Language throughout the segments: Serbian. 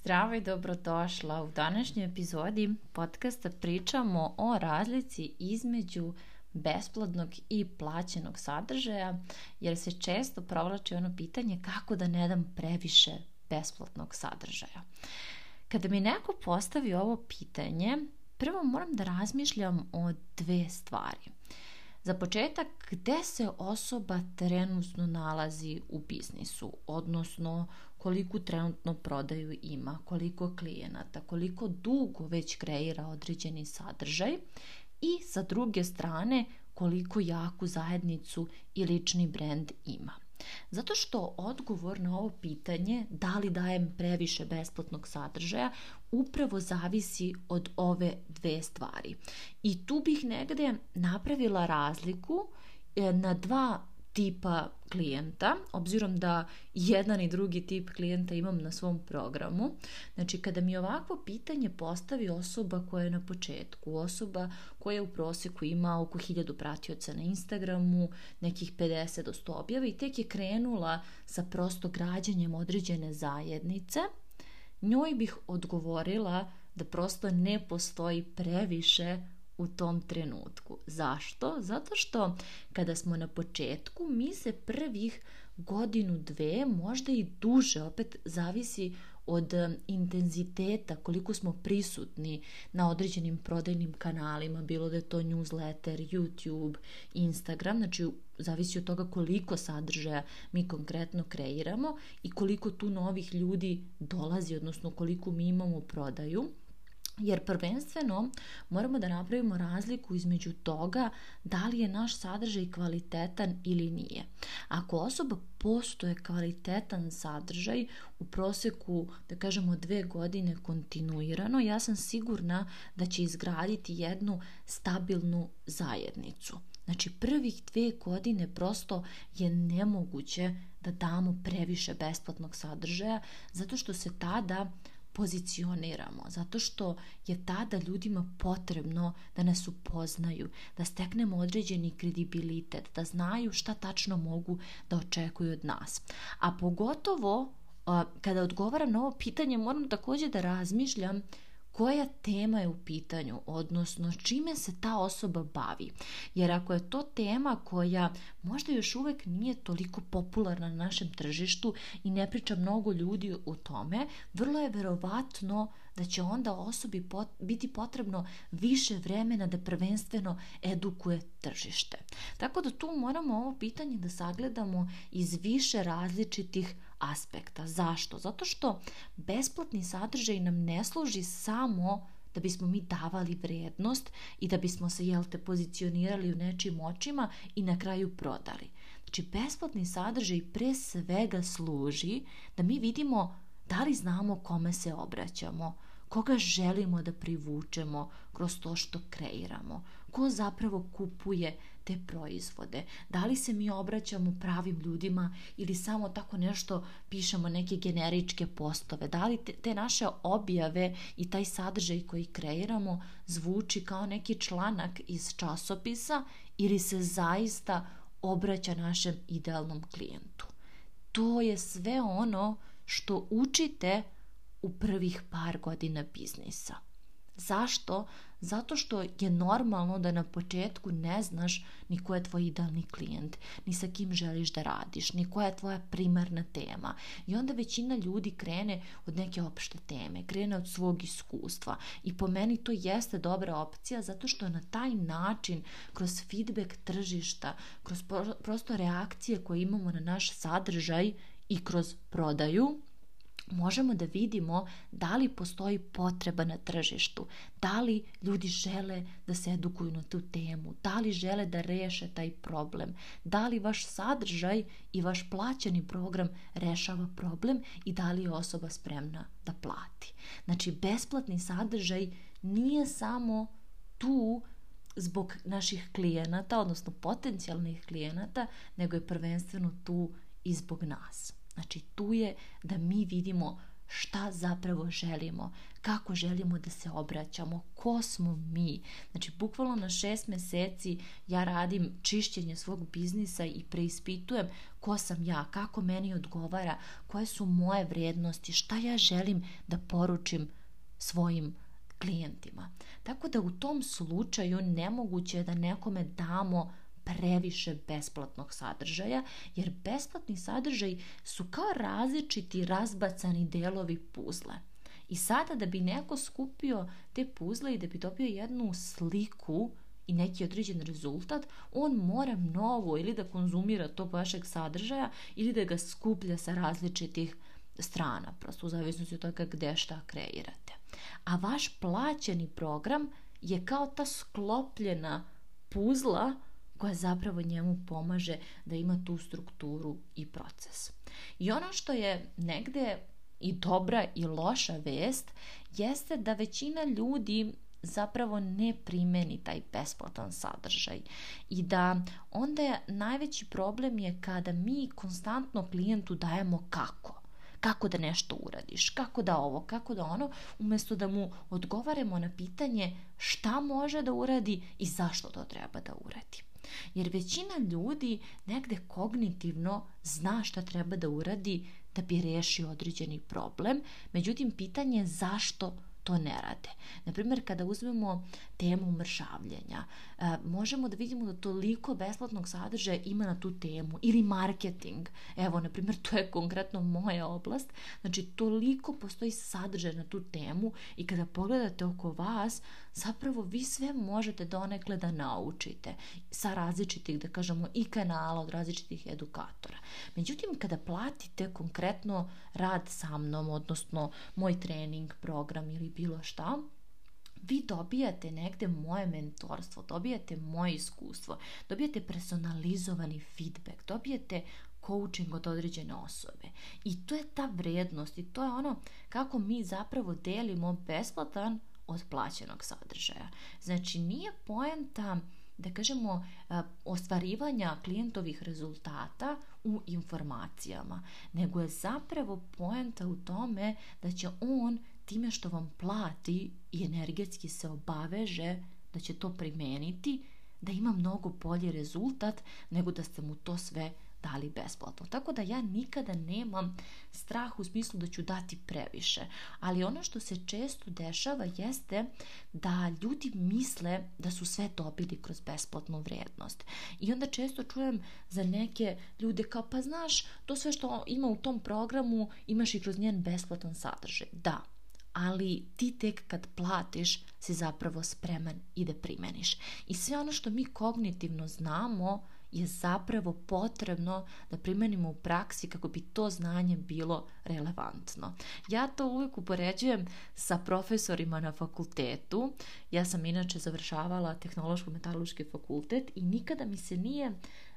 Zdravo i dobrodošla. U današnjoj epizodi podcasta pričamo o razlici između besplatnog i plaćenog sadržaja, jer se često provlači ono pitanje kako da ne dam previše besplatnog sadržaja. Kada mi neko postavi ovo pitanje, prvo moram da razmišljam o dve stvari. Za početak, gde se osoba trenutno nalazi u biznisu, odnosno koliko trenutno prodaju ima, koliko klijenata, koliko dugo već kreira određeni sadržaj i sa druge strane koliko jaku zajednicu i lični brend ima. Zato što odgovor na ovo pitanje da li dajem previše besplatnog sadržaja upravo zavisi od ove dve stvari. I tu bih negde napravila razliku e, na dva tipa klijenta, obzirom da jedan i drugi tip klijenta imam na svom programu. Znači, kada mi ovakvo pitanje postavi osoba koja je na početku, osoba koja u proseku ima oko 1000 pratioca na Instagramu, nekih 50 do 100 objava i tek je krenula sa prosto građanjem određene zajednice, njoj bih odgovorila da prosto ne postoji previše u tom trenutku. Zašto? Zato što kada smo na početku, mi se prvih godinu, dve, možda i duže, opet zavisi od intenziteta, koliko smo prisutni na određenim prodajnim kanalima, bilo da je to newsletter, YouTube, Instagram, znači zavisi od toga koliko sadržaja mi konkretno kreiramo i koliko tu novih ljudi dolazi, odnosno koliko mi imamo prodaju Jer prvenstveno moramo da napravimo razliku između toga da li je naš sadržaj kvalitetan ili nije. Ako osoba postoje kvalitetan sadržaj u proseku, da kažemo, dve godine kontinuirano, ja sam sigurna da će izgraditi jednu stabilnu zajednicu. Znači prvih dve godine prosto je nemoguće da damo previše besplatnog sadržaja zato što se tada pozicioniramo, zato što je tada ljudima potrebno da nas upoznaju, da steknemo određeni kredibilitet, da znaju šta tačno mogu da očekuju od nas. A pogotovo kada odgovaram na ovo pitanje moram takođe da razmišljam uh, koja tema je u pitanju, odnosno čime se ta osoba bavi. Jer ako je to tema koja možda još uvek nije toliko popularna na našem tržištu i ne priča mnogo ljudi o tome, vrlo je verovatno da će onda osobi pot, biti potrebno više vremena da prvenstveno edukuje tržište. Tako da tu moramo ovo pitanje da sagledamo iz više različitih aspekta. Zašto? Zato što besplatni sadržaj nam ne služi samo da bismo mi davali vrednost i da bismo se, jel te, pozicionirali u nečim očima i na kraju prodali. Znači, besplatni sadržaj pre svega služi da mi vidimo da li znamo kome se obraćamo, koga želimo da privučemo kroz to što kreiramo, ko zapravo kupuje te proizvode, da li se mi obraćamo pravim ljudima ili samo tako nešto pišemo neke generičke postove, da li te, te naše objave i taj sadržaj koji kreiramo zvuči kao neki članak iz časopisa ili se zaista obraća našem idealnom klijentu. To je sve ono što učite u prvih par godina biznisa. Zašto? Zato što je normalno da na početku ne znaš ni ko je tvoj idealni klijent, ni sa kim želiš da radiš, ni koja je tvoja primarna tema. I onda većina ljudi krene od neke opšte teme, krene od svog iskustva. I po meni to jeste dobra opcija zato što na taj način, kroz feedback tržišta, kroz prosto reakcije koje imamo na naš sadržaj i kroz prodaju, možemo da vidimo da li postoji potreba na tržištu, da li ljudi žele da se edukuju na tu temu, da li žele da reše taj problem, da li vaš sadržaj i vaš plaćeni program rešava problem i da li je osoba spremna da plati. Znači, besplatni sadržaj nije samo tu zbog naših klijenata, odnosno potencijalnih klijenata, nego je prvenstveno tu i zbog nas. Znači tu je da mi vidimo šta zapravo želimo, kako želimo da se obraćamo, ko smo mi. Znači, bukvalno na šest meseci ja radim čišćenje svog biznisa i preispitujem ko sam ja, kako meni odgovara, koje su moje vrednosti, šta ja želim da poručim svojim klijentima. Tako da u tom slučaju nemoguće je da nekome damo previše besplatnog sadržaja, jer besplatni sadržaj su kao različiti razbacani delovi puzle. I sada da bi neko skupio te puzle i da bi dobio jednu sliku i neki određen rezultat, on mora mnogo ili da konzumira tog vašeg sadržaja ili da ga skuplja sa različitih strana, prosto u zavisnosti od toga gde šta kreirate. A vaš plaćeni program je kao ta sklopljena puzla koja zapravo njemu pomaže da ima tu strukturu i proces. I ono što je negde i dobra i loša vest jeste da većina ljudi zapravo ne primeni taj besplatan sadržaj i da onda je najveći problem je kada mi konstantno klijentu dajemo kako kako da nešto uradiš, kako da ovo, kako da ono, umesto da mu odgovaramo na pitanje šta može da uradi i zašto to treba da uradi. Jer većina ljudi negde kognitivno zna šta treba da uradi da bi rešio određeni problem, međutim pitanje je zašto to ne rade. Naprimjer, kada uzmemo temu mršavljenja, e, možemo da vidimo da toliko besplatnog sadržaja ima na tu temu ili marketing. Evo, na primjer, to je konkretno moja oblast. Znači, toliko postoji sadržaj na tu temu i kada pogledate oko vas, zapravo vi sve možete donekle da naučite sa različitih, da kažemo, i kanala od različitih edukatora. Međutim, kada platite konkretno rad sa mnom, odnosno moj trening, program ili bilo šta, vi dobijate negde moje mentorstvo, dobijate moje iskustvo, dobijate personalizovani feedback, dobijate coaching od određene osobe. I to je ta vrednost i to je ono kako mi zapravo delimo besplatan od plaćenog sadržaja. Znači nije poenta da kažemo ostvarivanja klijentovih rezultata u informacijama, nego je zapravo poenta u tome da će on time što vam plati i energetski se obaveže da će to primeniti, da ima mnogo bolji rezultat nego da ste mu to sve dali besplatno. Tako da ja nikada nemam strah u smislu da ću dati previše. Ali ono što se često dešava jeste da ljudi misle da su sve dobili kroz besplatnu vrednost. I onda često čujem za neke ljude kao pa znaš, to sve što ima u tom programu imaš i kroz njen besplatan sadržaj. Da, ali ti tek kad platiš si zapravo spreman i da primeniš. I sve ono što mi kognitivno znamo je zapravo potrebno da primenimo u praksi kako bi to znanje bilo relevantno. Ja to uvijek upoređujem sa profesorima na fakultetu. Ja sam inače završavala tehnološko-metaloški fakultet i nikada mi se nije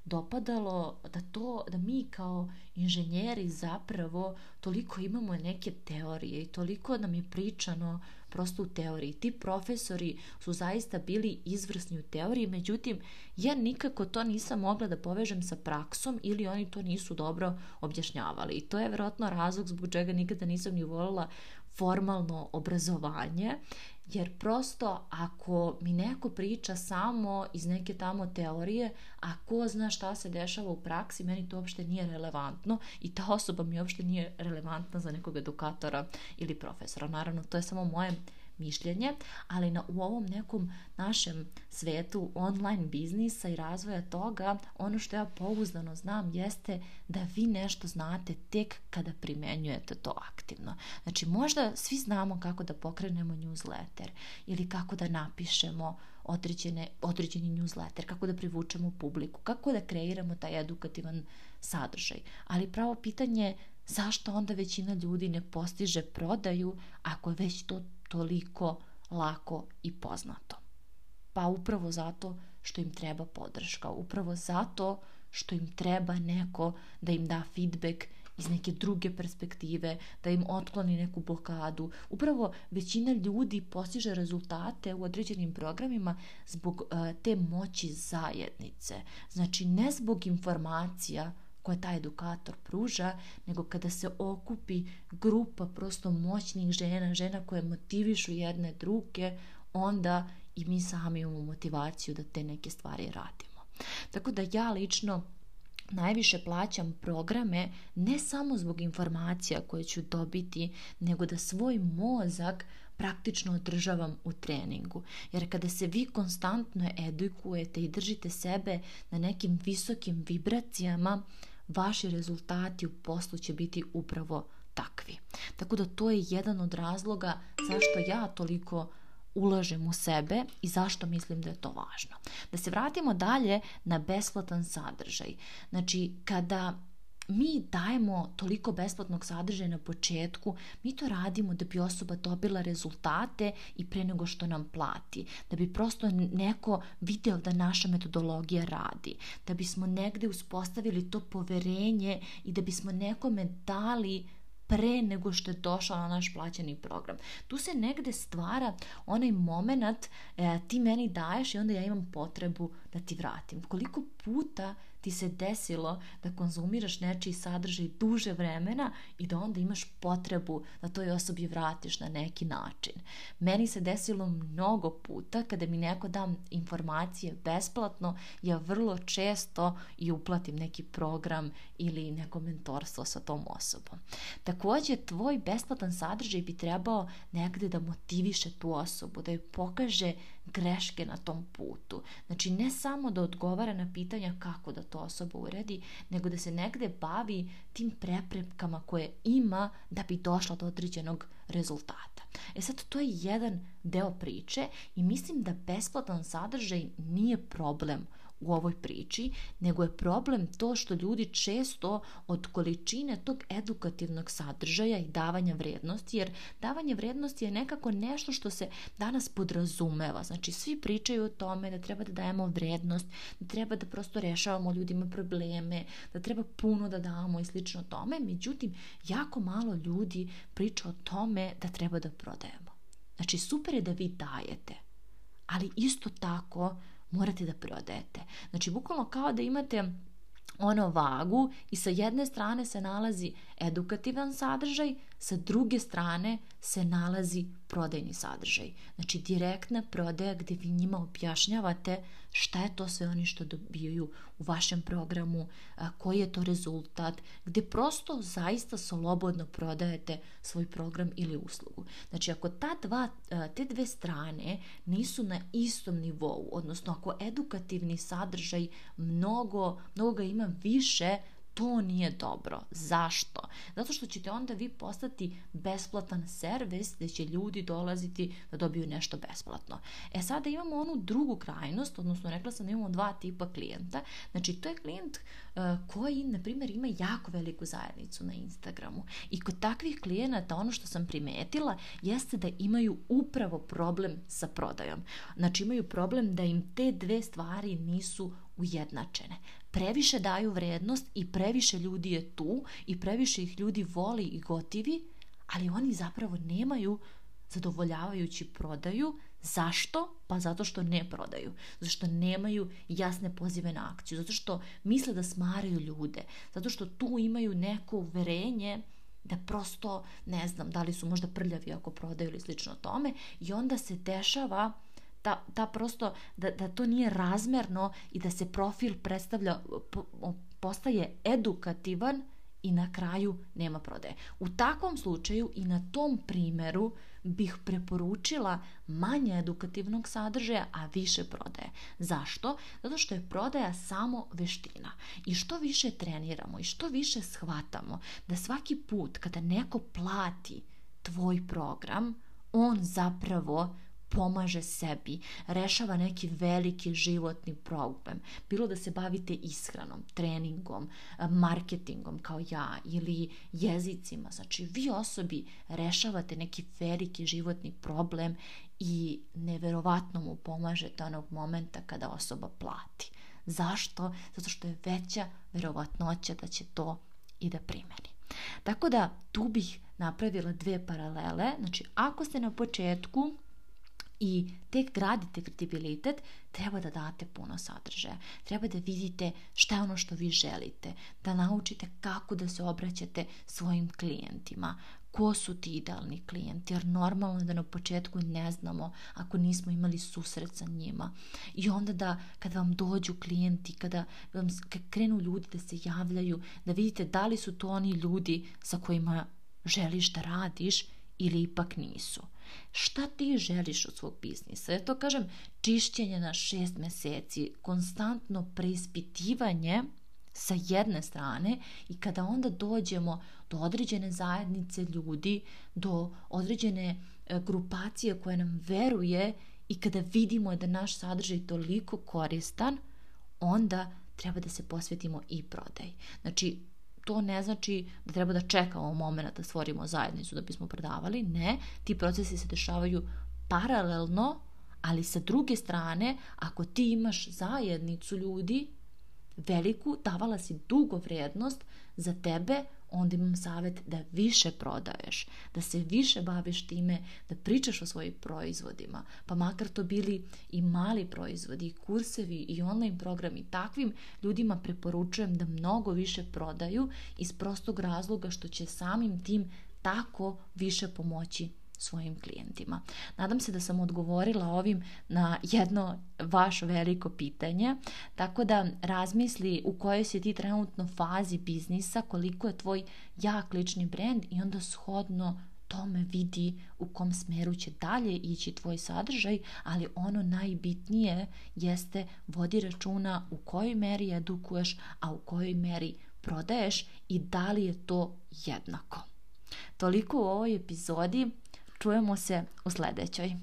dopadalo da to da mi kao inženjeri zapravo toliko imamo neke teorije i toliko nam je pričano prosto u teoriji. Ti profesori su zaista bili izvrsni u teoriji, međutim, ja nikako to nisam mogla da povežem sa praksom ili oni to nisu dobro objašnjavali. I to je verovatno razlog zbog čega nikada nisam ni volila formalno obrazovanje, jer prosto ako mi neko priča samo iz neke tamo teorije, a ko zna šta se dešava u praksi, meni to uopšte nije relevantno i ta osoba mi uopšte nije relevantna za nekog edukatora ili profesora. Naravno, to je samo moje mišljenje, ali na, u ovom nekom našem svetu online biznisa i razvoja toga, ono što ja pouzdano znam jeste da vi nešto znate tek kada primenjujete to aktivno. Znači, možda svi znamo kako da pokrenemo newsletter ili kako da napišemo određene, određeni newsletter, kako da privučemo publiku, kako da kreiramo taj edukativan sadržaj. Ali pravo pitanje je zašto onda većina ljudi ne postiže prodaju ako je već to toliko lako i poznato? Pa upravo zato što im treba podrška, upravo zato što im treba neko da im da feedback iz neke druge perspektive, da im otkloni neku blokadu. Upravo većina ljudi postiže rezultate u određenim programima zbog uh, te moći zajednice. Znači ne zbog informacija koje taj edukator pruža, nego kada se okupi grupa prosto moćnih žena, žena koje motivišu jedne druge, onda i mi sami imamo motivaciju da te neke stvari radimo. Tako da ja lično najviše plaćam programe ne samo zbog informacija koje ću dobiti, nego da svoj mozak praktično održavam u treningu. Jer kada se vi konstantno edukujete i držite sebe na nekim visokim vibracijama, vaši rezultati u poslu će biti upravo takvi. Tako da to je jedan od razloga zašto ja toliko ulažem u sebe i zašto mislim da je to važno. Da se vratimo dalje na besplatan sadržaj. Znači, kada mi dajemo toliko besplatnog sadržaja na početku, mi to radimo da bi osoba dobila rezultate i pre nego što nam plati, da bi prosto neko video da naša metodologija radi, da bismo negde uspostavili to poverenje i da bismo nekome dali pre nego što je došao na naš plaćeni program. Tu se negde stvara onaj moment e, ti meni daješ i onda ja imam potrebu da ti vratim. Koliko puta ti se desilo da konzumiraš nečiji sadržaj duže vremena i da onda imaš potrebu da toj osobi vratiš na neki način. Meni se desilo mnogo puta kada mi neko da informacije besplatno, ja vrlo često i uplatim neki program ili neko mentorstvo sa tom osobom. Takođe, tvoj besplatan sadržaj bi trebao negde da motiviše tu osobu, da joj pokaže greške na tom putu. Znači, ne samo da odgovara na pitanja kako da to osoba uredi, nego da se negde bavi tim preprekama koje ima da bi došla do određenog rezultata. E sad, to je jedan deo priče i mislim da besplatan sadržaj nije problem u ovoj priči, nego je problem to što ljudi često od količine tog edukativnog sadržaja i davanja vrednosti, jer davanje vrednosti je nekako nešto što se danas podrazumeva. Znači, svi pričaju o tome da treba da dajemo vrednost, da treba da prosto rešavamo ljudima probleme, da treba puno da damo i slično tome. Međutim, jako malo ljudi priča o tome da treba da prodajemo. Znači, super je da vi dajete, ali isto tako morate da prodajete. Znači, bukvalno kao da imate ono vagu i sa jedne strane se nalazi edukativan sadržaj, sa druge strane se nalazi prodajni sadržaj. Znači direktna prodaja gde vi njima objašnjavate šta je to sve oni što dobijaju u vašem programu, koji je to rezultat, gde prosto zaista slobodno prodajete svoj program ili uslugu. Znači ako ta dva, te dve strane nisu na istom nivou, odnosno ako edukativni sadržaj mnogo, mnogo ga ima više to nije dobro. Zašto? Zato što ćete onda vi postati besplatan servis gde će ljudi dolaziti da dobiju nešto besplatno. E sada imamo onu drugu krajnost, odnosno rekla sam da imamo dva tipa klijenta. Znači to je klijent uh, koji, na primjer, ima jako veliku zajednicu na Instagramu. I kod takvih klijenata ono što sam primetila jeste da imaju upravo problem sa prodajom. Znači imaju problem da im te dve stvari nisu ujednačene previše daju vrednost i previše ljudi je tu i previše ih ljudi voli i gotivi, ali oni zapravo nemaju zadovoljavajući prodaju. Zašto? Pa zato što ne prodaju. Zato što nemaju jasne pozive na akciju. Zato što misle da smaraju ljude. Zato što tu imaju neko uverenje da prosto, ne znam, da li su možda prljavi ako prodaju ili slično tome i onda se dešava ta, ta prosto, da, da to nije razmerno i da se profil predstavlja, postaje edukativan i na kraju nema prodaje. U takvom slučaju i na tom primeru bih preporučila manje edukativnog sadržaja, a više prodaje. Zašto? Zato što je prodaja samo veština. I što više treniramo i što više shvatamo da svaki put kada neko plati tvoj program, on zapravo pomaže sebi, rešava neki veliki životni problem. Bilo da se bavite ishranom, treningom, marketingom kao ja ili jezicima. Znači, vi osobi rešavate neki veliki životni problem i neverovatno mu pomažete onog momenta kada osoba plati. Zašto? Zato što je veća verovatnoća da će to i da primeni. Tako da tu bih napravila dve paralele. Znači, ako ste na početku i tek gradite kredibilitet, treba da date puno sadržaja. Treba da vidite šta je ono što vi želite, da naučite kako da se obraćate svojim klijentima, ko su ti idealni klijenti, jer normalno je da na početku ne znamo ako nismo imali susret sa njima. I onda da kada vam dođu klijenti, kada vam krenu ljudi da se javljaju, da vidite da li su to oni ljudi sa kojima želiš da radiš ili ipak nisu. Šta ti želiš od svog biznisa? Ja to kažem, čišćenje na šest meseci, konstantno preispitivanje sa jedne strane i kada onda dođemo do određene zajednice ljudi, do određene e, grupacije koja nam veruje i kada vidimo da naš sadržaj toliko koristan, onda treba da se posvetimo i prodaj. Znači, to ne znači da treba da čekamo moment da stvorimo zajednicu da bismo prodavali. Ne, ti procesi se dešavaju paralelno, ali sa druge strane, ako ti imaš zajednicu ljudi, veliku, davala si dugo vrednost za tebe, onda imam savjet da više prodaješ, da se više baviš time, da pričaš o svojim proizvodima, pa makar to bili i mali proizvodi, i kursevi, i online programi, takvim ljudima preporučujem da mnogo više prodaju iz prostog razloga što će samim tim tako više pomoći svojim klijentima. Nadam se da sam odgovorila ovim na jedno vaš veliko pitanje, tako da razmisli u kojoj si ti trenutno fazi biznisa, koliko je tvoj jak lični brand i onda shodno tome vidi u kom smeru će dalje ići tvoj sadržaj, ali ono najbitnije jeste vodi računa u kojoj meri edukuješ, a u kojoj meri prodaješ i da li je to jednako. Toliko u ovoj epizodi. Čujemo se u sledećoj.